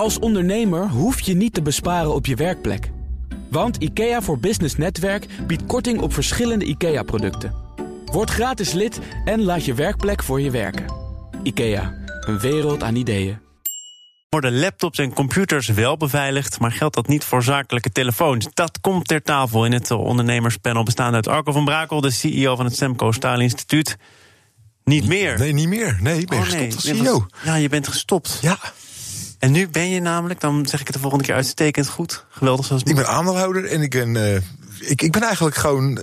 Als ondernemer hoef je niet te besparen op je werkplek. Want IKEA voor Business Netwerk biedt korting op verschillende IKEA-producten. Word gratis lid en laat je werkplek voor je werken. IKEA, een wereld aan ideeën. Worden laptops en computers wel beveiligd, maar geldt dat niet voor zakelijke telefoons? Dat komt ter tafel in het ondernemerspanel bestaande uit Arco van Brakel, de CEO van het Semco Staal Instituut. Niet meer. Nee, niet meer. Nee, ik ben Oh, gestopt als CEO. Ja, je bent gestopt. Ja, En nu ben je namelijk, dan zeg ik het de volgende keer uitstekend goed. Geweldig zoals het ik ben aandeelhouder en ik ben, eh, ik, ik ben eigenlijk gewoon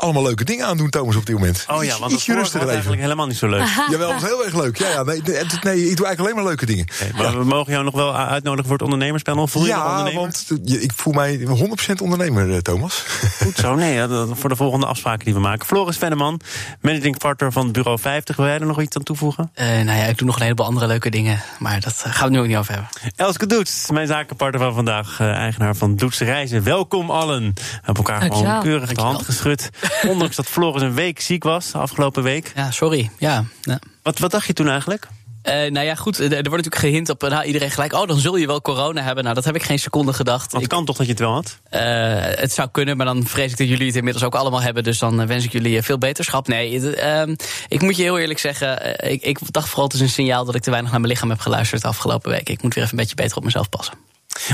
allemaal leuke dingen aan doen, Thomas, op dit moment. Oh ja, Iets- want rustiger was even. eigenlijk helemaal niet zo leuk. Jawel, dat is heel erg leuk. Ja, ja, nee, nee, ik doe eigenlijk alleen maar leuke dingen. Maar we mogen jou nog wel uitnodigen voor het ondernemerspanel. Voel je ja, ondernemer? want ik voel mij 100% ondernemer, eh, Thomas. Goed zo, nee, voor de volgende afspraken die we maken. Floris Venneman, managing partner van Bureau 50. Wil jij er nog iets aan toevoegen? Eh, nou ja, ik doe nog een heleboel andere leuke dingen. Maar dat eh, gaan we nu ook niet over hebben. Elske Doets, mijn zakenpartner van vandaag, eigenaar van Doets Reizen. Welkom allen. We hebben elkaar gewoon keurig de hand geschud. Ondanks dat Floris een week ziek was, de afgelopen week. Ja, sorry. Ja. ja. Wat, wat dacht je toen eigenlijk? Eh, nou ja, goed. Er wordt natuurlijk gehint op nou, iedereen gelijk. Oh, dan zul je wel corona hebben. Nou, dat heb ik geen seconde gedacht. Want Ik, het kan toch dat je het wel had? eh, het zou kunnen, maar dan vrees ik dat jullie het inmiddels ook allemaal hebben. Dus dan eh, wens ik jullie veel beterschap. Nee, ehm, ik moet je heel eerlijk zeggen. ik, ik dacht vooral het is een signaal dat ik te weinig naar mijn lichaam heb geluisterd de afgelopen week. Ik moet weer even een beetje beter op mezelf passen.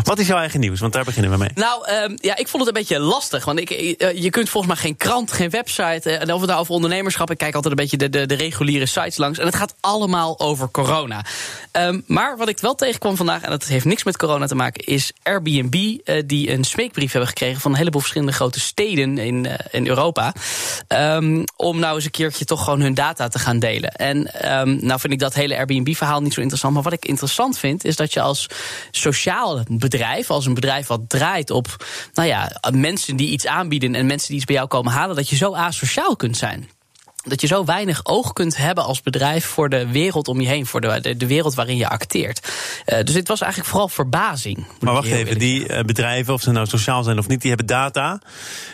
Wat is jouw eigen nieuws? Want daar beginnen we mee. Nou, ehm, ja, ik vond het een beetje lastig. Want ik, eh, je kunt volgens mij geen krant, geen website. eh, en of het nou over ondernemerschap. Ik kijk altijd een beetje de, de, de reguliere sites langs. En het gaat allemaal over corona. Ehm, maar wat ik wel tegenkwam vandaag, en dat heeft niks met corona te maken, is Airbnb. eh, die een smeekbrief hebben gekregen van een heleboel verschillende grote steden in, eh, in Europa. Ehm, om nou eens een keertje toch gewoon hun data te gaan delen. En nou vind ik dat hele Airbnb-verhaal niet zo interessant. Maar wat ik interessant vind, is dat je als sociaal bedrijf, als een bedrijf wat draait op nou ja, mensen die iets aanbieden en mensen die iets bij jou komen halen, dat je zo asociaal kunt zijn. Dat je zo weinig oog kunt hebben als bedrijf voor de wereld om je heen, voor de, de, de wereld waarin je acteert. Eh, dus dit was eigenlijk vooral verbazing. Maar wacht even, die eh, bedrijven, of ze nou sociaal zijn of niet, die hebben data.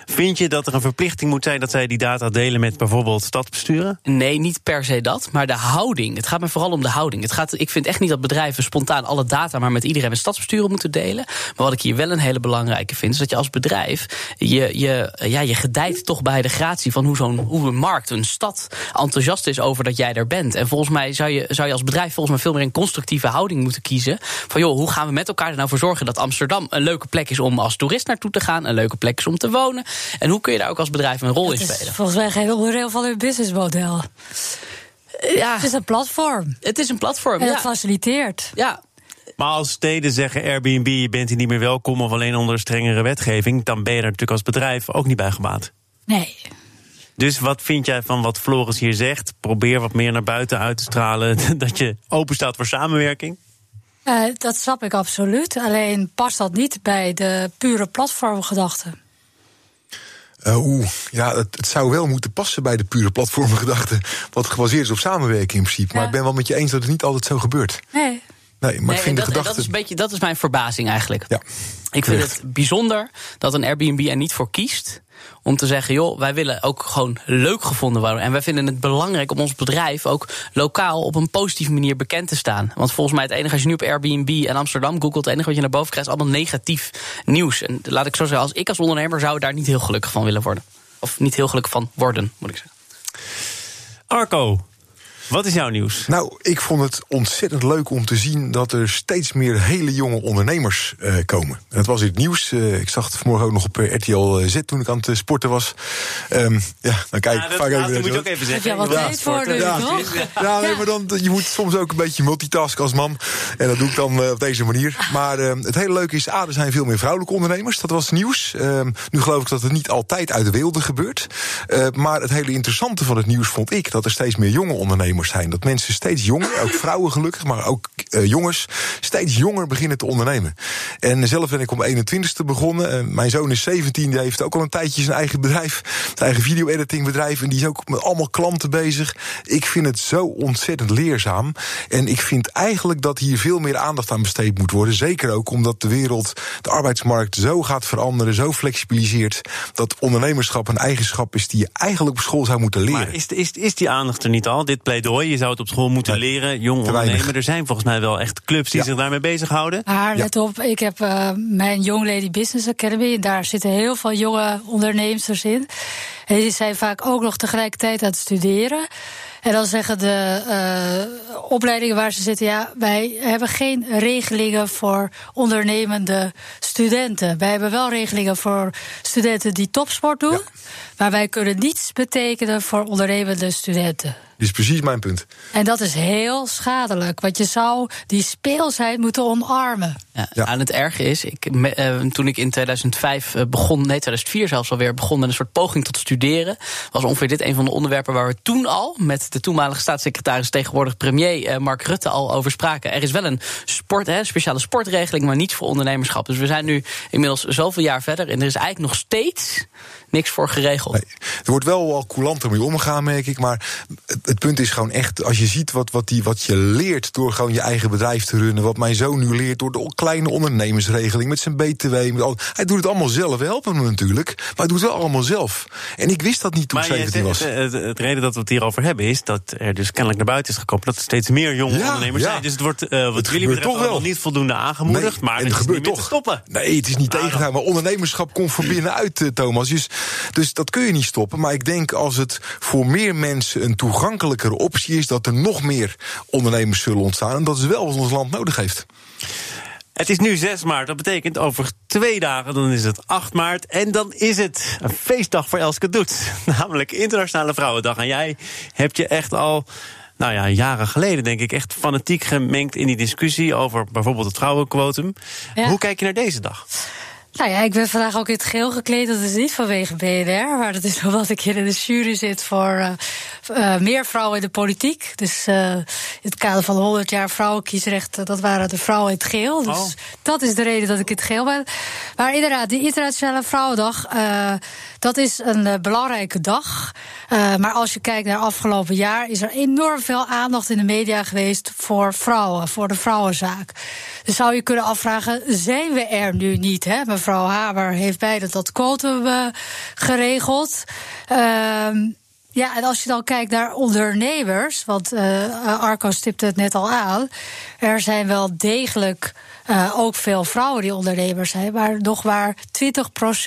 Vind je dat er een verplichting moet zijn dat zij die data delen met bijvoorbeeld stadsbesturen? Nee, niet per se dat, maar de houding. Het gaat me vooral om de houding. Het gaat, ik vind echt niet dat bedrijven spontaan alle data maar met iedereen met stadsbesturen moeten delen. Maar wat ik hier wel een hele belangrijke vind, is dat je als bedrijf je, je, ja, je gedijt toch bij de gratie van hoe, zo'n, hoe een markt, een stad enthousiast is over dat jij er bent. En volgens mij zou je, zou je als bedrijf volgens mij veel meer een constructieve houding moeten kiezen. Van joh, hoe gaan we met elkaar er nou voor zorgen dat Amsterdam een leuke plek is om als toerist naartoe te gaan, een leuke plek is om te wonen. En hoe kun je daar ook als bedrijf een rol in is spelen? volgens mij geen onderdeel van hun businessmodel. Ja, Het is een platform. het is een platform. En ja. dat faciliteert. Ja, Maar als steden zeggen Airbnb, je bent hier niet meer welkom of alleen onder strengere wetgeving, dan ben je er natuurlijk als bedrijf ook niet bij gebaat. Nee. Dus wat vind jij van wat Floris hier zegt? Probeer wat meer naar buiten uit te stralen dat je open staat voor samenwerking. Eh, dat snap ik absoluut. Alleen past dat niet bij de pure platformgedachte. Eh, Oeh, ja, het, het zou wel moeten passen bij de pure platformgedachte. Wat gebaseerd is op samenwerking in principe. Maar ik ben wel met je eens dat het niet altijd zo gebeurt. Nee. Nee, maar Nee, ik vind dat, de gedachte. dat is een beetje dat is mijn verbazing eigenlijk. Ja, Ik vind het bijzonder dat een Airbnb er niet voor kiest om te zeggen, joh, wij willen ook gewoon leuk gevonden worden. En wij vinden het belangrijk om ons bedrijf ook lokaal op een positieve manier bekend te staan. Want volgens mij het enige, als je nu op Airbnb en Amsterdam googelt, het enige wat je naar boven krijgt, is allemaal negatief nieuws. En laat ik zo zeggen, als ik als ondernemer zou daar niet heel gelukkig van willen worden. Of niet heel gelukkig van worden, moet ik zeggen. Arco, wat is jouw nieuws? Nou, ik vond het ontzettend leuk om te zien dat er steeds meer hele jonge ondernemers eh, komen. En dat was in het nieuws. eh, ik zag het vanmorgen ook nog op eh, RTL Z toen ik aan het sporten was. Ehm, ja, dan kijk ik Ja, dat vaak moet je ook even Heb zeggen. je wat Ja, tijd voor Ja, toch? Ja, nee, maar dan, je moet soms ook een beetje multitasken als man. En dat doe ik dan op deze manier. Maar eh, het hele leuke is, A, er zijn veel meer vrouwelijke ondernemers. Dat was nieuws. Ehm, nu geloof ik dat het niet altijd uit de wereld gebeurt. Eh, maar het hele interessante van het nieuws vond ik... dat er steeds meer jonge ondernemers zijn. Dat mensen steeds jonger, ook vrouwen gelukkig... maar ook eh, jongens, steeds jonger beginnen te ondernemen. En zelf ben ik om 21ste begonnen. Mijn zoon is 17, die heeft ook al een tijdje zijn eigen bedrijf. Zijn eigen video-editingbedrijf. En die is ook met allemaal klanten bezig. Ik vind het zo ontzettend leerzaam. En ik vind eigenlijk dat hier veel meer aandacht aan besteed moet worden. Zeker ook omdat de wereld, de arbeidsmarkt zo gaat veranderen, zo flexibiliseert. Dat ondernemerschap een eigenschap is die je eigenlijk op school zou moeten leren. Maar is, is, is die aandacht er niet al? Dit pleidooi pleidooi. Je zou het op school moeten leren. Jong ondernemen. Er zijn volgens mij wel echt clubs die zich daarmee bezighouden. Maar let op, ik heb uh, mijn Young Lady Business Academy. En daar zitten heel veel jonge ondernemers in. En die zijn vaak ook nog tegelijkertijd aan het studeren. En dan zeggen de uh, opleidingen waar ze zitten: ja, wij hebben geen regelingen voor ondernemende studenten. Wij hebben wel regelingen voor studenten die topsport doen. Ja. Maar wij kunnen niets betekenen voor ondernemende studenten. Dit is precies mijn punt. En dat is heel schadelijk, want je zou die speelsheid moeten omarmen. Ja, ja. Aan het erge is, ik, uh, toen ik in 2005 begon, nee 2004 zelfs alweer, begon met een soort poging tot studeren, was ongeveer dit een van de onderwerpen waar we toen al met de toenmalige staatssecretaris, tegenwoordig premier uh, Mark Rutte, al over spraken. Er is wel een sport, hè, speciale sportregeling, maar niet voor ondernemerschap. Dus we zijn nu inmiddels zoveel jaar verder en er is eigenlijk nog steeds niks voor geregeld. Nee, er wordt wel al coulanter mee omgegaan, merk ik. Maar het, punt is gewoon echt, als je ziet wat, wat, die, wat je leert door gewoon je eigen bedrijf te runnen. Wat mijn zoon nu leert door de kleine ondernemersregeling met zijn BTW. Met al, hij doet het allemaal zelf. We helpen hem natuurlijk. Maar hij doet het wel allemaal zelf. En ik wist dat niet toen maar ik 17 was. Het, het, het, reden dat we het hierover hebben is dat er dus kennelijk naar buiten is gekomen dat er steeds meer jonge ja, ondernemers ja. zijn. Dus het wordt uh, wat jullie betreft toch wel niet voldoende aangemoedigd. Nee, maar en het gebeurt niet toch. stoppen. Nee, het is niet tegen. Maar ondernemerschap komt van binnenuit, uh, Thomas. Dus, dus dat kun je niet stoppen. Maar ik denk als het voor meer mensen een toegankelijkere optie is, dat er nog meer ondernemers zullen ontstaan. En dat is wel wat ons land nodig heeft. Het is nu 6 maart, dat betekent over twee dagen, dan is het 8 maart. En dan is het een feestdag voor Elske Doet, namelijk Internationale Vrouwendag. En jij hebt je echt al nou ja, jaren geleden denk ik, echt fanatiek gemengd in die discussie over bijvoorbeeld het vrouwenquotum. Ja. Hoe kijk je naar deze dag? Nou ja, ik ben vandaag ook in het geel gekleed. Dat is niet vanwege BNR, maar dat is omdat ik hier in de jury zit voor uh, uh, meer vrouwen in de politiek. Dus uh, in het kader van 100 jaar vrouwenkiesrecht, dat waren de vrouwen in het geel. Dus oh. dat is de reden dat ik in het geel ben. Maar inderdaad, die Internationale Vrouwendag, dat is een belangrijke dag. maar als je kijkt naar afgelopen jaar, is er enorm veel aandacht in de media geweest voor vrouwen, voor de vrouwenzaak. Dus zou je kunnen afvragen, zijn we er nu niet? Hè? Mevrouw Haber heeft beide dat quotum uh, geregeld. Uh, ja, en als je dan kijkt naar ondernemers, want uh, Arco stipte het net al aan, er zijn wel degelijk uh, ook veel vrouwen die ondernemers zijn, maar nog maar 20%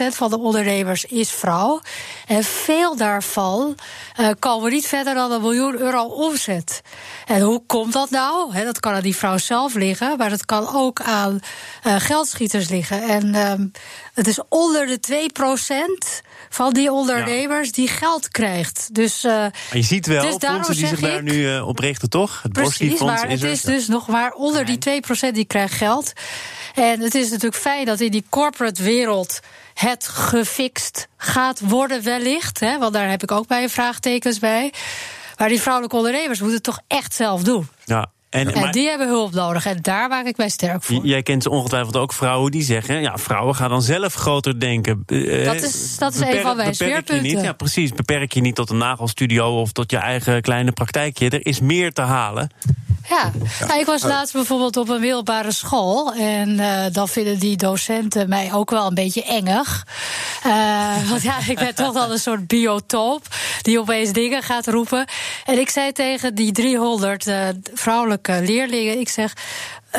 van de ondernemers is vrouw. En veel daarvan uh, komen niet verder dan een miljoen euro omzet. En hoe komt dat nou? Dat kan aan die vrouw zelf liggen, maar dat kan ook aan uh, geldschieters liggen. En um, het is onder de 2% van die ondernemers ja. die geld krijgt. Dus, uh, maar je ziet wel dus fondsen die zich daar nu uh, op richten, toch? Het Precies, maar het is, dus nog maar onder die 2% die krijgt geld. En het is natuurlijk fijn dat in die corporate wereld het gefixt gaat worden wellicht. Hè, want daar heb ik ook bij vraagtekens bij. Maar die vrouwelijke ondernemers moeten het toch echt zelf doen. Ja, en, en maar, die hebben hulp nodig. En daar maak ik mij sterk voor. Jij kent ongetwijfeld ook vrouwen die zeggen... ja, vrouwen gaan dan zelf groter denken. Uh, dat is, dat is beperk, een van mijn speerpunten. Niet, ja, precies. Beperk je niet tot een nagelstudio... of tot je eigen kleine praktijkje. Er is meer te halen. Ja, ja. Nou, ik was laatst bijvoorbeeld op een middelbare school. En uh, dan vinden die docenten mij ook wel een beetje engig. Uh, want ja, ik ben toch wel een soort biotoop die opeens dingen gaat roepen. En ik zei tegen die 300 uh, vrouwelijke leerlingen: ik zeg.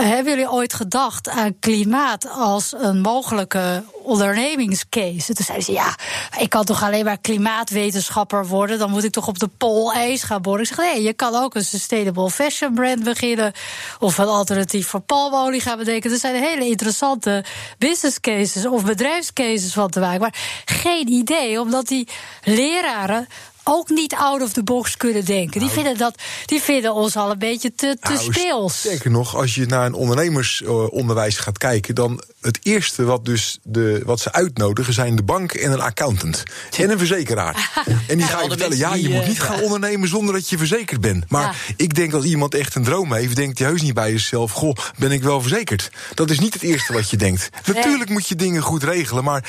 Hebben jullie ooit gedacht aan klimaat als een mogelijke ondernemingscase? Toen zeiden ze, ja, ik kan toch alleen maar klimaatwetenschapper worden? Dan moet ik toch op de poolijs gaan boren? Ik zeg, nee, je kan ook een sustainable fashion brand beginnen... of een alternatief voor palmolie gaan bedenken. Er zijn hele interessante business cases of bedrijfscases van te maken. Maar geen idee, omdat die leraren ook niet out of the box kunnen denken. Die, nou, vinden dat, die vinden ons al een beetje te, te nou, speels. Zeker nog, als je naar een ondernemersonderwijs gaat kijken, dan het eerste wat, dus de, wat ze uitnodigen zijn de bank en een accountant. En een verzekeraar. en die ja, ga je vertellen, ja, je moet niet gaan ondernemen zonder dat je verzekerd bent. Maar ja. ik denk als iemand echt een droom heeft, denkt hij heus niet bij jezelf, goh, ben ik wel verzekerd? Dat is niet het eerste wat je denkt. Natuurlijk moet je dingen goed regelen, maar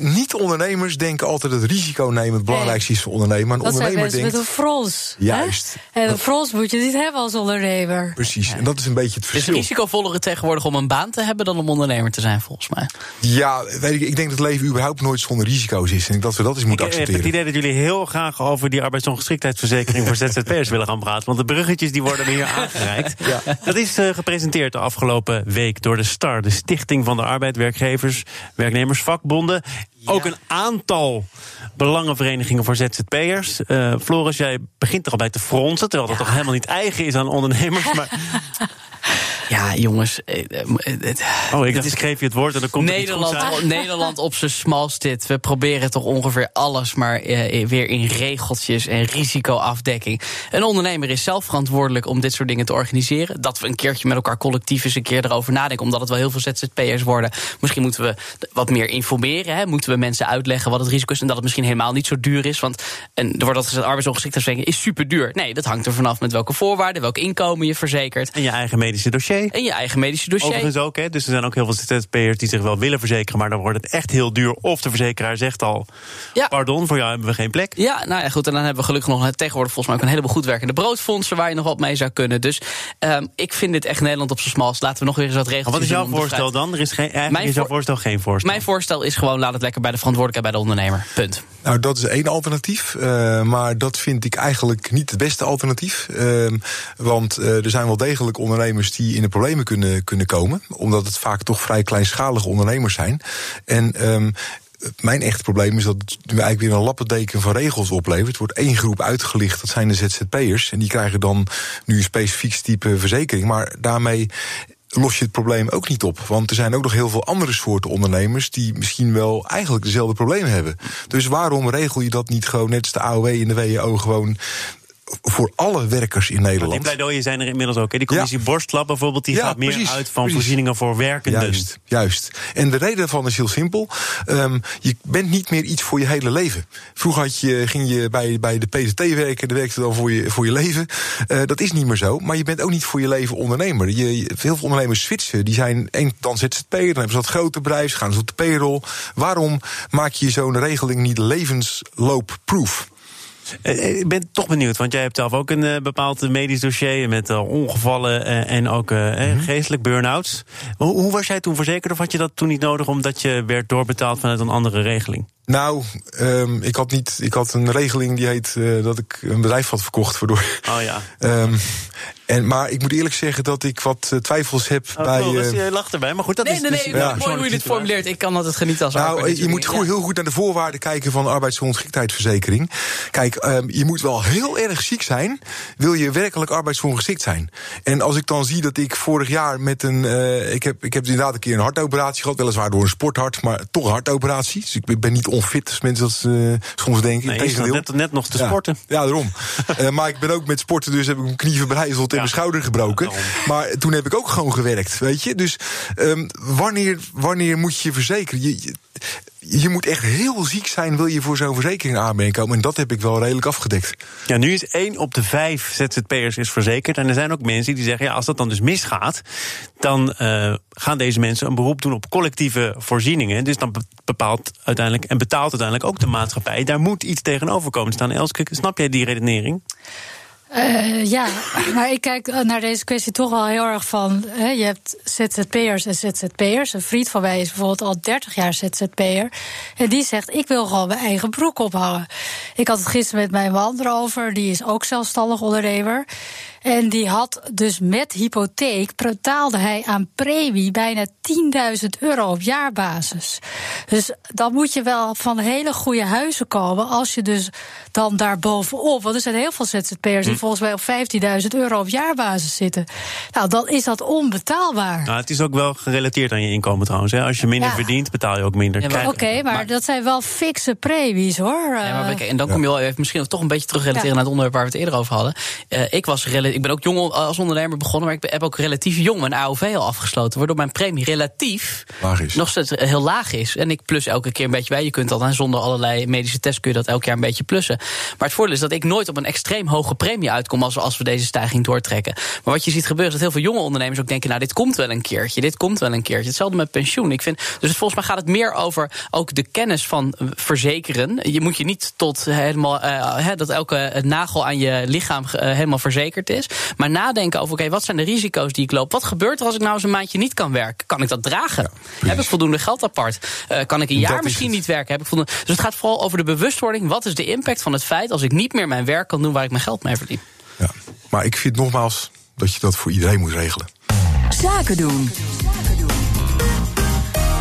niet-ondernemers denken altijd dat risico nemen het belangrijkste is voor ondernemer. Een Dat ondernemer denkt. met een frons. hè? Juist. En een frons moet je niet hebben als ondernemer. Precies, en dat is een beetje het Het is verschil. risicovoller tegenwoordig om een baan te hebben dan om ondernemer te zijn, volgens mij. Ja, weet ik, ik denk dat het leven überhaupt nooit zonder risico's is. En ik dat we dat eens moeten Ik heb het accepteren. idee dat jullie heel graag over die arbeidsongeschiktheidsverzekering voor ZZP'ers willen gaan praten. Want de bruggetjes die worden hier aangereikt. Dat is eh, gepresenteerd de afgelopen week door de STAR, de Stichting van de Arbeid, Werkgevers, Werknemers, Vakbonden. Ook een aantal belangenverenigingen voor ZZP'ers. Eh Floris, jij begint er al bij te fronsen, terwijl dat toch helemaal niet eigen is aan ondernemers. Maar, Ja, jongens. eh, eh, het- oh, ik dacht, is- schreef je het woord en dan komt Nederland. Nederland op zijn smalst dit. We proberen toch ongeveer alles maar eh, weer in regeltjes en risicoafdekking. Een ondernemer is zelf verantwoordelijk om dit soort dingen te organiseren. Dat we een keertje met elkaar collectief eens een keer erover nadenken. Omdat het wel heel veel ZZP'ers worden. Misschien moeten we wat meer informeren. Hè? Moeten we mensen uitleggen wat het risico is. En dat het misschien helemaal niet zo duur is. Want en er wordt altijd gezegd, arbeidsongeschiktheidsverzekering is super duur. Nee, dat hangt er vanaf met welke voorwaarden, welk inkomen je verzekert. En je eigen medische dossier. En je eigen medische dossier. Overigens ook, hè. Dus er zijn ook heel veel ZZP'ers die zich wel willen verzekeren, maar dan wordt het echt heel duur. Of de verzekeraar zegt al: Ja. pardon, voor jou hebben we geen plek. Ja, nou ja, goed. En dan hebben we gelukkig nog tegenwoordig volgens mij ook een heleboel goed werkende broodfondsen waar je nog wat mee zou kunnen. Dus ehm, ik vind dit echt Nederland op zijn smalst. Laten we nog weer eens wat regels Maar wat is jouw voorstel dan? Er is geen, eigenlijk Mijn is jouw voor- voorstel geen voorstel. Mijn voorstel is gewoon laat het lekker bij de verantwoordelijkheid bij de ondernemer. Punt. Nou, dat is één alternatief. eh, maar dat vind ik eigenlijk niet het beste alternatief. Ehm, want eh, er zijn wel degelijk ondernemers die in de problemen kunnen, kunnen komen. Omdat het vaak toch vrij kleinschalige ondernemers zijn. En. ehm, mijn echte probleem is dat het eigenlijk weer een lappendeken van regels oplevert. Er wordt één groep uitgelicht, dat zijn de ZZP'ers. En die krijgen dan nu een specifiek type verzekering. Maar daarmee los je het probleem ook niet op. Want er zijn ook nog heel veel andere soorten ondernemers die misschien wel eigenlijk dezelfde problemen hebben. Dus waarom regel je dat niet gewoon net als de AOW en de WO gewoon voor alle werkers in Maar die Nederland? pleidooien zijn er inmiddels ook. Hè. Die commissie Ja. Borstlap bijvoorbeeld, die Ja, gaat meer uit van precies. voorzieningen voor werkenden. Juist, juist. En de reden daarvan is heel simpel. Ehm, je bent niet meer iets voor je hele leven. Vroeger had je, ging je bij, bij de PZT werken, dan werkte dan voor je, voor je leven. Eh, dat is niet meer zo. Maar je bent ook niet voor je leven ondernemer. Je, heel veel ondernemers switchen. Die zijn één, dan ZZP'er, dan hebben ze dat grote bedrijf, gaan ze op de payroll. Waarom maak je zo'n regeling niet levensloopproof? Eh, Ik ben toch benieuwd, want jij hebt zelf ook een eh, bepaald medisch dossier met eh, ongevallen eh, en ook eh, eh, geestelijk burn-outs. Hoe, hoe was jij toen verzekerd of had je dat toen niet nodig omdat je werd doorbetaald vanuit een andere regeling? Nou, ehm, ik, had niet, ik had een regeling die heet eh, dat ik een bedrijf had verkocht. Waardoor, Oh ja. Ehm, en, maar ik moet eerlijk zeggen dat ik wat eh, twijfels heb Oh, bij. Floris, eh, je lacht erbij, maar goed, dat Nee, is nee, dus nee. ja. Mooi hoe je dit formuleert. Ik kan altijd genieten als nou, je moet natuurlijk. goed, Ja. heel goed naar de voorwaarden kijken van de arbeidsongeschiktheidsverzekering. Kijk, ehm, je moet wel heel erg ziek zijn, wil je werkelijk arbeidsongeschikt zijn. En als ik dan zie dat ik vorig jaar met een. eh, ik, heb, ik heb inderdaad een keer een hartoperatie gehad, weliswaar door een sporthart, maar toch een hartoperatie. Dus ik ben- ben niet onfit, als mensen dat eh, soms denken. Nee, Integendeel. net, net nog te Ja. sporten. Ja, daarom. Eh, maar ik ben ook met sporten, dus heb ik mijn knie verbrijzeld en Ja. mijn schouder gebroken. Ja, maar toen heb ik ook gewoon gewerkt, weet je. Dus ehm, wanneer, wanneer moet je je verzekeren? Je, je, je moet echt heel ziek zijn, wil je voor zo'n verzekering aanmerking komen. En dat heb ik wel redelijk afgedekt. Ja, nu is één op de vijf ZZP'ers is verzekerd. En er zijn ook mensen die zeggen, ja, als dat dan dus misgaat... dan eh, gaan deze mensen een beroep doen op collectieve voorzieningen. Dus dan be- bepaalt uiteindelijk en betaalt uiteindelijk ook de maatschappij. Daar moet iets tegenover komen staan. Elske, snap jij die redenering? Eh, ja, maar ik kijk eh, naar deze kwestie toch wel heel erg van. Hè, je hebt ZZP'ers en ZZP'ers. Een vriend van mij is bijvoorbeeld al 30 jaar ZZP'er. En die zegt: Ik wil gewoon mijn eigen broek ophouden. Ik had het gisteren met mijn man erover. Die is ook zelfstandig ondernemer. En die had dus met hypotheek betaalde hij aan premie bijna 10.000 euro op jaarbasis. Dus dan moet je wel van hele goede huizen komen als je dus dan daar bovenop. Want er zijn heel veel ZZP'ers die volgens mij op 15.000 euro op jaarbasis zitten. Nou, dan is dat onbetaalbaar. Nou, het is ook wel gerelateerd aan je inkomen trouwens. Hè. Als je minder Ja. verdient, betaal je ook minder. Ja, Oké, maar, maar- dat zijn wel fikse premies hoor. Ja, maar Eh, en dan kom je wel even misschien toch een beetje terug relateren Ja. naar het onderwerp waar we het eerder over hadden. Eh, ik was relatief ik ben ook jong als ondernemer begonnen, maar ik heb ook relatief jong mijn AOV al afgesloten. Waardoor mijn premie relatief Laag is. nog steeds heel laag is. En ik plus elke keer een beetje bij. Je kunt al zonder allerlei medische tests kun je dat elk jaar een beetje plussen. Maar het voordeel is dat ik nooit op een extreem hoge premie uitkom als, als we deze stijging doortrekken. Maar wat je ziet gebeuren is dat heel veel jonge ondernemers ook denken: nou, dit komt wel een keertje. Dit komt wel een keertje. Hetzelfde met pensioen. Ik vind, dus het, volgens mij gaat het meer over ook de kennis van verzekeren. Je moet je niet tot helemaal uh, dat elke nagel aan je lichaam uh, helemaal verzekerd is. Maar nadenken over: oké, okay, wat zijn de risico's die ik loop? Wat gebeurt er als ik nou eens een maandje niet kan werken? Kan ik dat dragen? Ja, Heb ik voldoende geld apart? Uh, kan ik een jaar misschien niet werken? Heb ik voldoende... Dus het gaat vooral over de bewustwording. Wat is de impact van het feit als ik niet meer mijn werk kan doen waar ik mijn geld mee verdien? Ja, maar ik vind nogmaals dat je dat voor iedereen moet regelen. Zaken doen.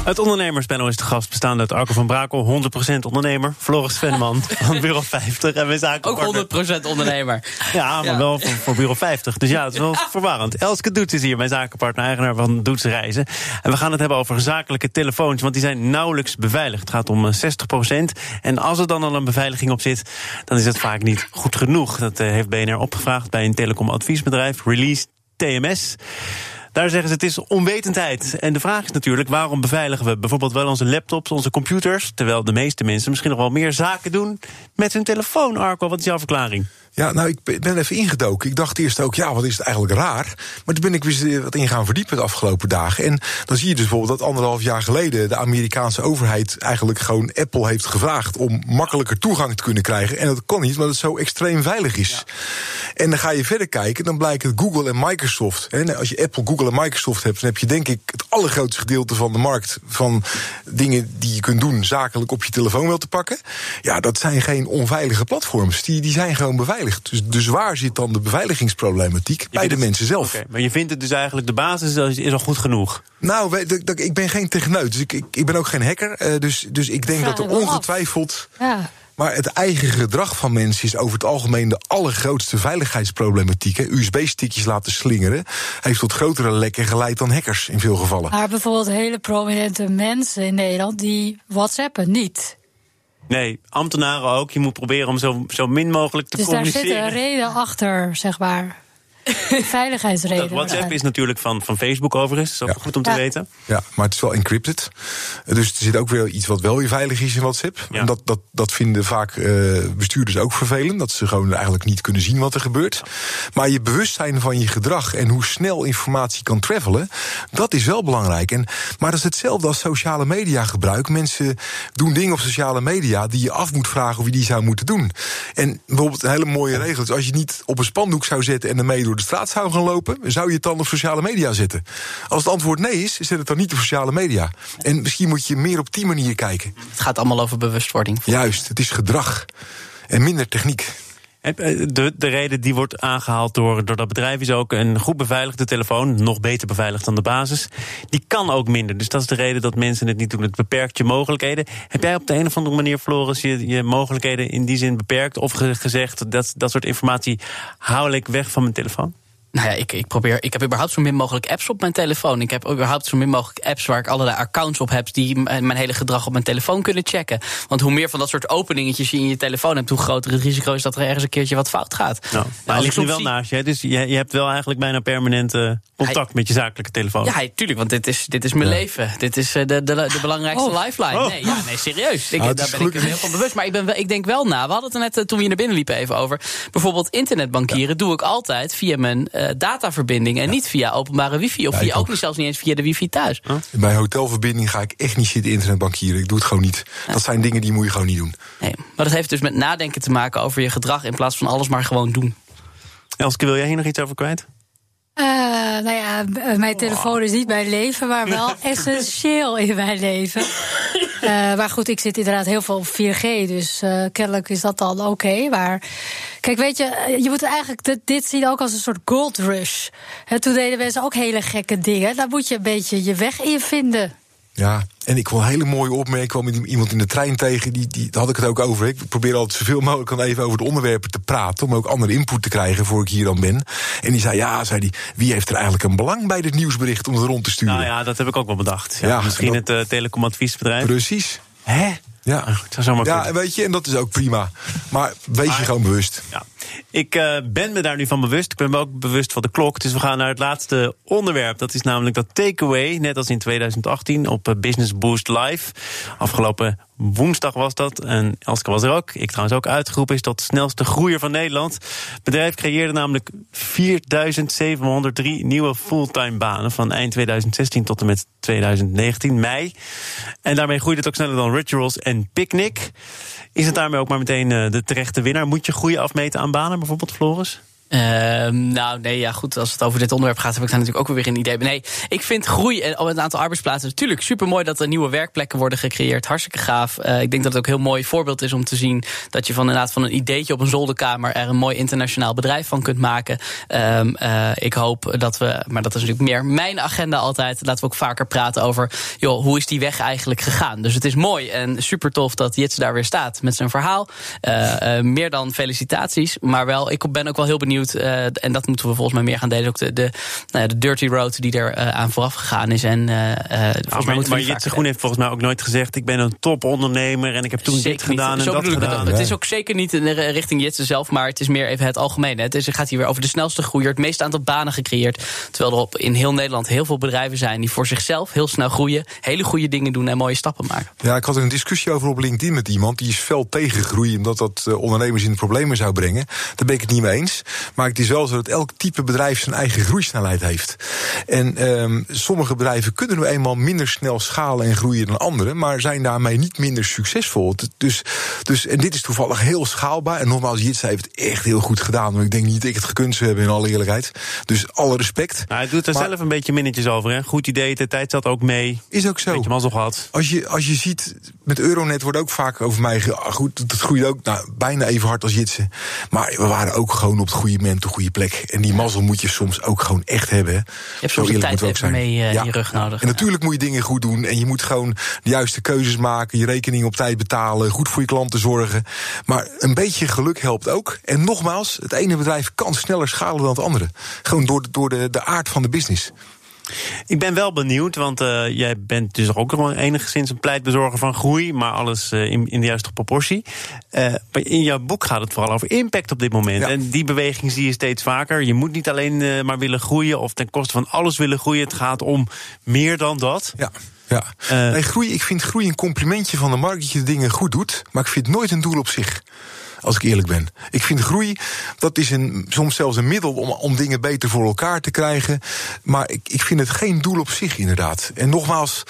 Het ondernemerspanel is de gast, bestaande uit Arco van Brakel, 100% ondernemer. Floris Venneman van Bureau 50 en mijn zakenpartner. Ook 100% ondernemer. Ja, maar ja. wel voor, voor, Bureau 50. Dus ja, het is wel verwarrend. Elske Doets is hier, mijn zakenpartner, eigenaar van Doets Reizen. En we gaan het hebben over zakelijke telefoons, want die zijn nauwelijks beveiligd. Het gaat om 60%. En als er dan al een beveiliging op zit, dan is het vaak niet goed genoeg. Dat uh, heeft BNR opgevraagd bij een telecomadviesbedrijf, Release TMS. Daar zeggen ze het is onwetendheid. En de vraag is natuurlijk, waarom beveiligen we bijvoorbeeld wel onze laptops, onze computers, terwijl de meeste mensen misschien nog wel meer zaken doen met hun telefoon, Arco? Wat is jouw verklaring? Ja, nou, ik ben even ingedoken. Ik dacht eerst ook, ja, wat is het eigenlijk raar? Maar toen ben ik weer wat in gaan verdiepen de afgelopen dagen. En dan zie je dus bijvoorbeeld dat anderhalf jaar geleden de Amerikaanse overheid eigenlijk gewoon Apple heeft gevraagd om makkelijker toegang te kunnen krijgen. En dat kon niet, omdat het zo extreem veilig is. Ja. En dan ga je verder kijken, dan blijkt het Google en Microsoft. En als je Apple, Google en Microsoft hebt, dan heb je denk ik het allergrootste gedeelte van de markt van dingen die je kunt doen zakelijk op je telefoon wel te pakken. Ja, dat zijn geen onveilige platforms. Die, die zijn gewoon beveiligd. Dus, dus waar zit dan de beveiligingsproblematiek? bij de mensen zelf. Okay, maar je vindt het dus eigenlijk, de basis is al goed genoeg? Nou, ik ben geen techneut, dus ik, ik, ik ben ook geen hacker. Uh, dus, dus ik denk ja, dat er ongetwijfeld... Ja. Maar het eigen gedrag van mensen is over het algemeen de allergrootste veiligheidsproblematiek. USB-stickjes laten slingeren heeft tot grotere lekken geleid dan hackers in veel gevallen. Maar bijvoorbeeld hele prominente mensen in Nederland die WhatsAppen niet. Nee, ambtenaren ook. Je moet proberen om zo, zo min mogelijk te dus communiceren. Dus daar zit een reden achter, zeg maar. Veiligheidsreden. WhatsApp is natuurlijk van, van Facebook overigens. Dat is ook ja. goed om te ja. weten. Ja, maar het is wel encrypted. Dus er zit ook weer iets wat wel weer veilig is in WhatsApp. Ja. En dat, dat, dat vinden vaak uh, bestuurders ook vervelend. Dat ze gewoon eigenlijk niet kunnen zien wat er gebeurt. Maar je bewustzijn van je gedrag en hoe snel informatie kan travelen, dat is wel belangrijk. En, maar dat is hetzelfde als sociale media gebruik. Mensen doen dingen op sociale media die je af moet vragen of je die zou moeten doen. En bijvoorbeeld een hele mooie regel is: als je niet op een spandoek zou zetten en ermee door de straat zou gaan lopen, zou je het dan op sociale media zetten? Als het antwoord nee is, zet het dan niet op sociale media. En misschien moet je meer op die manier kijken. Het gaat allemaal over bewustwording. Juist, het is gedrag en minder techniek. De, de reden die wordt aangehaald door, door dat bedrijf is ook een goed beveiligde telefoon, nog beter beveiligd dan de basis. Die kan ook minder. Dus dat is de reden dat mensen het niet doen. Het beperkt je mogelijkheden. Heb jij op de een of andere manier, Floris, je, je mogelijkheden in die zin beperkt? Of gezegd dat dat soort informatie haal ik weg van mijn telefoon? Nou ja, ik, ik, probeer, ik heb überhaupt zo min mogelijk apps op mijn telefoon. Ik heb überhaupt zo min mogelijk apps waar ik allerlei accounts op heb die mijn hele gedrag op mijn telefoon kunnen checken. Want hoe meer van dat soort openingetjes je in je telefoon hebt, hoe groter het risico is dat er ergens een keertje wat fout gaat. Nou, maar hij ligt nu wel zie... naast je, dus je, je hebt wel eigenlijk bijna permanent uh, contact hij, met je zakelijke telefoon. Ja, tuurlijk, want dit is, dit is mijn ja. leven. Dit is uh, de, de, de belangrijkste oh. lifeline. Oh. Nee, ja, nee, serieus. Ik, ah, daar ben ik heel van bewust. Maar ik, ben wel, ik denk wel na. We hadden het er net uh, toen we hier naar binnen liepen even over. Bijvoorbeeld internetbankieren ja. doe ik altijd via mijn dataverbinding. En ja. niet via openbare wifi. Of ja, via, ook niet zelfs niet eens via de wifi thuis. Huh? Bij hotelverbinding ga ik echt niet zitten internetbankieren. Ik doe het gewoon niet. Ja. Dat zijn dingen die moet je gewoon niet doen. Nee, maar dat heeft dus met nadenken te maken over je gedrag... in plaats van alles maar gewoon doen. Elske, wil jij hier nog iets over kwijt? Uh, nou ja, mijn telefoon is niet mijn leven, maar wel essentieel in mijn leven. Uh, maar goed, ik zit inderdaad heel veel op 4G, dus uh, kennelijk is dat dan oké. Okay, maar kijk, weet je, je moet eigenlijk dit, dit zien ook als een soort gold rush. Toen deden mensen ook hele gekke dingen. Daar moet je een beetje je weg in vinden. Ja, en ik wil een hele mooie opmerking. Ik kwam met iemand in de trein tegen, die, die, daar had ik het ook over. Ik probeer altijd zoveel mogelijk dan even over de onderwerpen te praten... om ook andere input te krijgen voor ik hier dan ben. En die zei, ja, zei die, wie heeft er eigenlijk een belang bij dit nieuwsbericht... om het rond te sturen? Nou ja, dat heb ik ook wel bedacht. Ja, ja misschien dat, het uh, telecomadviesbedrijf. Precies. Hè? Ja, het zou zomaar ja weet je, en dat is ook prima. Maar wees je gewoon bewust. Ja. Ik uh, ben me daar nu van bewust. Ik ben me ook bewust van de klok. Dus we gaan naar het laatste onderwerp. Dat is namelijk dat takeaway, net als in 2018 op Business Boost Live. Afgelopen woensdag was dat. En Elske was er ook. Ik trouwens ook uitgeroepen is tot snelste groeier van Nederland. Het bedrijf creëerde namelijk 4703 nieuwe fulltime banen van eind 2016 tot en met 2019, mei. En daarmee groeide het ook sneller dan Rituals en Picnic. Is het daarmee ook maar meteen eh, de terechte winnaar? Moet je groei afmeten aan banen, bijvoorbeeld, Floris? Ehm, nou, nee, ja, goed. Als het over dit onderwerp gaat, heb ik daar natuurlijk ook weer een idee. nee, ik vind groei en een aantal arbeidsplaatsen natuurlijk super mooi dat er nieuwe werkplekken worden gecreëerd. Hartstikke gaaf. Uh, ik denk dat het ook een heel mooi voorbeeld is om te zien dat je van inderdaad van een ideetje op een zolderkamer er een mooi internationaal bedrijf van kunt maken. Um, uh, ik hoop dat we, maar dat is natuurlijk meer mijn agenda altijd. Laten we ook vaker praten over, joh, hoe is die weg eigenlijk gegaan? Dus het is mooi en super tof dat Jits daar weer staat met zijn verhaal. Uh, meer dan felicitaties, maar wel, ik ben ook wel heel benieuwd uh, en dat moeten we volgens mij meer gaan delen. Ook de, de, nou ja, de dirty road die er uh, aan vooraf gegaan is. En, uh, volgens mij maar Jitse Groen heeft volgens mij ook nooit gezegd... ik ben een topondernemer en ik heb toen Zeker dit gedaan niet. en dat gedaan. Het, het is ook zeker niet in richting Jitse zelf... maar het is meer even het algemene. Het, is, het gaat hier weer over de snelste groeier. Het meeste aantal banen gecreëerd. Terwijl er op, in heel Nederland heel veel bedrijven zijn... die voor zichzelf heel snel groeien. Hele goede dingen doen en mooie stappen maken. Ja, ik had een discussie over op LinkedIn met iemand... die is fel tegen groei... omdat dat ondernemers in de problemen zou brengen. Daar ben ik het niet mee eens. Maar het is wel zo dat elk type bedrijf zijn eigen groeisnelheid heeft. En um, sommige bedrijven kunnen nu eenmaal minder snel schalen en groeien dan andere, maar zijn daarmee niet minder succesvol. Dus, dus, en dit is toevallig heel schaalbaar. En nogmaals, Jits heeft het echt heel goed gedaan. Maar ik denk niet dat ik het gekund zou hebben, in alle eerlijkheid. Dus alle respect. Nou, hij doet er zelf een beetje minnetjes over. Hè? Goed idee, de tijd zat ook mee. Is ook zo. Beetje mazzel gehad. Als je, als je ziet, met Euronet wordt ook vaak over mij. Goed, dat groeit ook nou, bijna even hard als Jitsen. Maar we waren ook gewoon op het goede moment goede plek. En die mazzel moet je soms ook gewoon echt hebben. Je hebt soms een tijd even mee uh, ja. je rug nodig. En natuurlijk moet je dingen goed doen. En je moet gewoon de juiste keuzes maken. Je rekening op tijd betalen. Goed voor je klanten zorgen. Maar een beetje geluk helpt ook. En nogmaals, het ene bedrijf kan sneller schalen dan het andere. Gewoon door, door de, de aard van de business. Ik ben wel benieuwd, want uh, jij bent dus ook nog enigszins een pleitbezorger van groei, maar alles uh, in, in, de juiste proportie. Uh, maar in jouw boek gaat het vooral over impact op dit moment. En die beweging zie je steeds vaker. Je moet niet alleen maar willen groeien of ten koste van alles willen groeien. Het gaat om meer dan dat. Ja. Ja, nee, groei, ik vind groei een complimentje van de markt dat je de dingen goed doet, maar ik vind het nooit een doel op zich als ik eerlijk ben. Ik vind groei, dat is een, soms zelfs een middel om, om dingen beter voor elkaar te krijgen. Maar ik, ik vind het geen doel op zich, inderdaad. En nogmaals,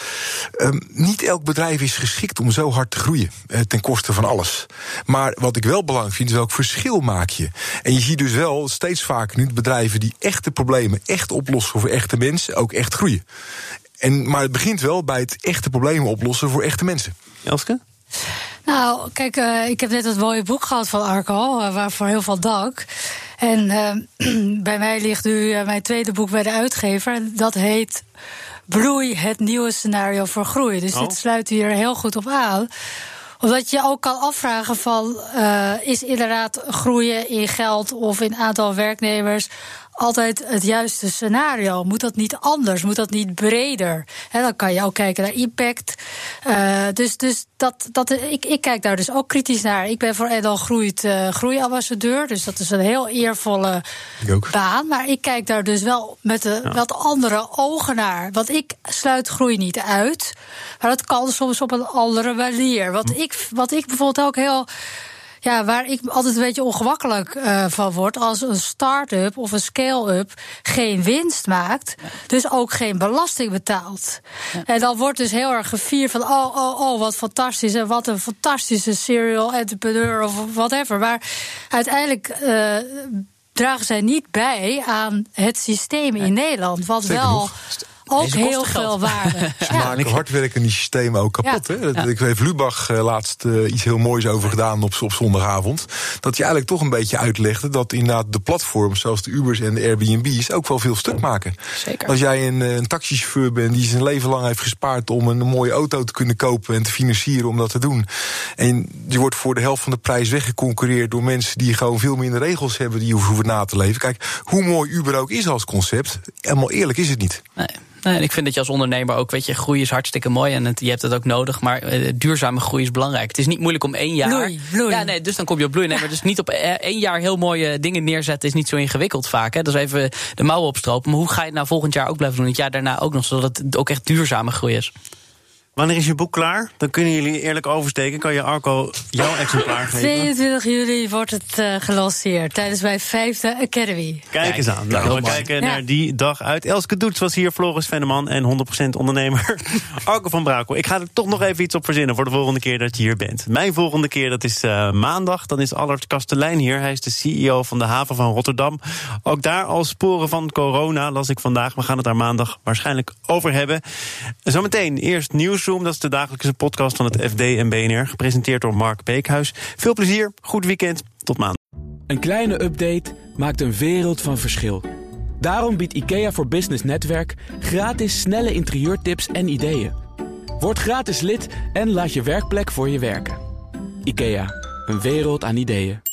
um, niet elk bedrijf is geschikt om zo hard te groeien. Eh, ten koste van alles. Maar wat ik wel belangrijk vind, is welk verschil maak je. En je ziet dus wel steeds vaker nu bedrijven die echte problemen echt oplossen voor echte mensen, ook echt groeien. En, maar het begint wel bij het echte problemen oplossen voor echte mensen. Elske? Nou, kijk, uh, ik heb net het mooie boek gehad van Arco, uh, waarvoor heel veel dank. En uh, bij mij ligt nu mijn tweede boek bij de uitgever. Dat heet Bloei, het nieuwe scenario voor groei. Dus oh. dit sluit hier heel goed op aan omdat je ook kan afvragen van... Uh, is inderdaad groeien in geld of in aantal werknemers altijd het juiste scenario? Moet dat niet anders? Moet dat niet breder? He, dan kan je ook kijken naar impact. Uh, dus dus dat, dat, ik, ik kijk daar dus ook kritisch naar. Ik ben voor Edel Groeit uh, groeiambassadeur. Dus dat is een heel eervolle baan. Maar ik kijk daar dus wel met een ja. wat andere ogen naar. Want ik sluit groei niet uit. Maar dat kan soms op een andere manier. Wat, hm. ik, wat ik bijvoorbeeld ook heel ja, waar ik altijd een beetje ongemakkelijk uh, van word, als een start-up of een scale-up geen winst maakt, dus ook geen belasting betaalt. Ja. En dan wordt dus heel erg gevierd van, oh, oh, oh, wat fantastisch en wat een fantastische serial entrepreneur of whatever. Maar uiteindelijk. Uh, dragen zij niet bij aan het systeem in Nederland. Wat wel ook heel veel waarde. Ze maken hardwerkende systemen ook kapot. Ja. Hè? Ik heeft Lubach uh, laatst uh, iets heel moois over gedaan op, op zondagavond. Dat je eigenlijk toch een beetje uitlegde dat inderdaad de platforms, zoals de Ubers en de Airbnb's, ook wel veel stuk maken. Zeker. Als jij een, een taxichauffeur bent die zijn leven lang heeft gespaard om een mooie auto te kunnen kopen en te financieren om dat te doen. En je wordt voor de helft van de prijs weggeconcureerd door mensen die gewoon veel minder regels hebben die je hoeven na te leven. Kijk, hoe mooi Uber ook is als concept, helemaal eerlijk is het niet. Nee. En ik vind dat je als ondernemer ook, weet je, groei is hartstikke mooi en het, je hebt het ook nodig, maar uh, duurzame groei is belangrijk. Het is niet moeilijk om één jaar. Bloei, bloei. Ja, nee, dus dan kom je op bloei. Nee, maar dus niet op één jaar heel mooie dingen neerzetten is niet zo ingewikkeld vaak. Hè. Dat is even de mouwen opstropen. Maar hoe ga je het nou volgend jaar ook blijven doen? Het jaar daarna ook nog, zodat het ook echt duurzame groei is. Wanneer is je boek klaar? Dan kunnen jullie eerlijk oversteken. Kan je Arco jouw exemplaar geven? 22 juli wordt het uh, gelanceerd tijdens mijn vijfde Academy. Kijk eens aan. Nou, we kijken ja. naar die dag uit. Elske Doets was hier, Floris Venneman en 100% ondernemer Arco van Brakel. Ik ga er toch nog even iets op verzinnen voor de volgende keer dat je hier bent. Mijn volgende keer, dat is uh, maandag. Dan is Allard Kastelein hier. Hij is de CEO van de haven van Rotterdam. Ook daar al sporen van corona, las ik vandaag. We gaan het daar maandag waarschijnlijk over hebben. Zometeen eerst nieuws dat is de dagelijkse podcast van het FD en BNR. Gepresenteerd door Mark Beekhuis. Veel plezier, goed weekend, tot maandag. Een kleine update maakt een wereld van verschil. Daarom biedt IKEA voor Business Netwerk gratis snelle interieurtips en ideeën. Word gratis lid en laat je werkplek voor je werken. IKEA, een wereld aan ideeën.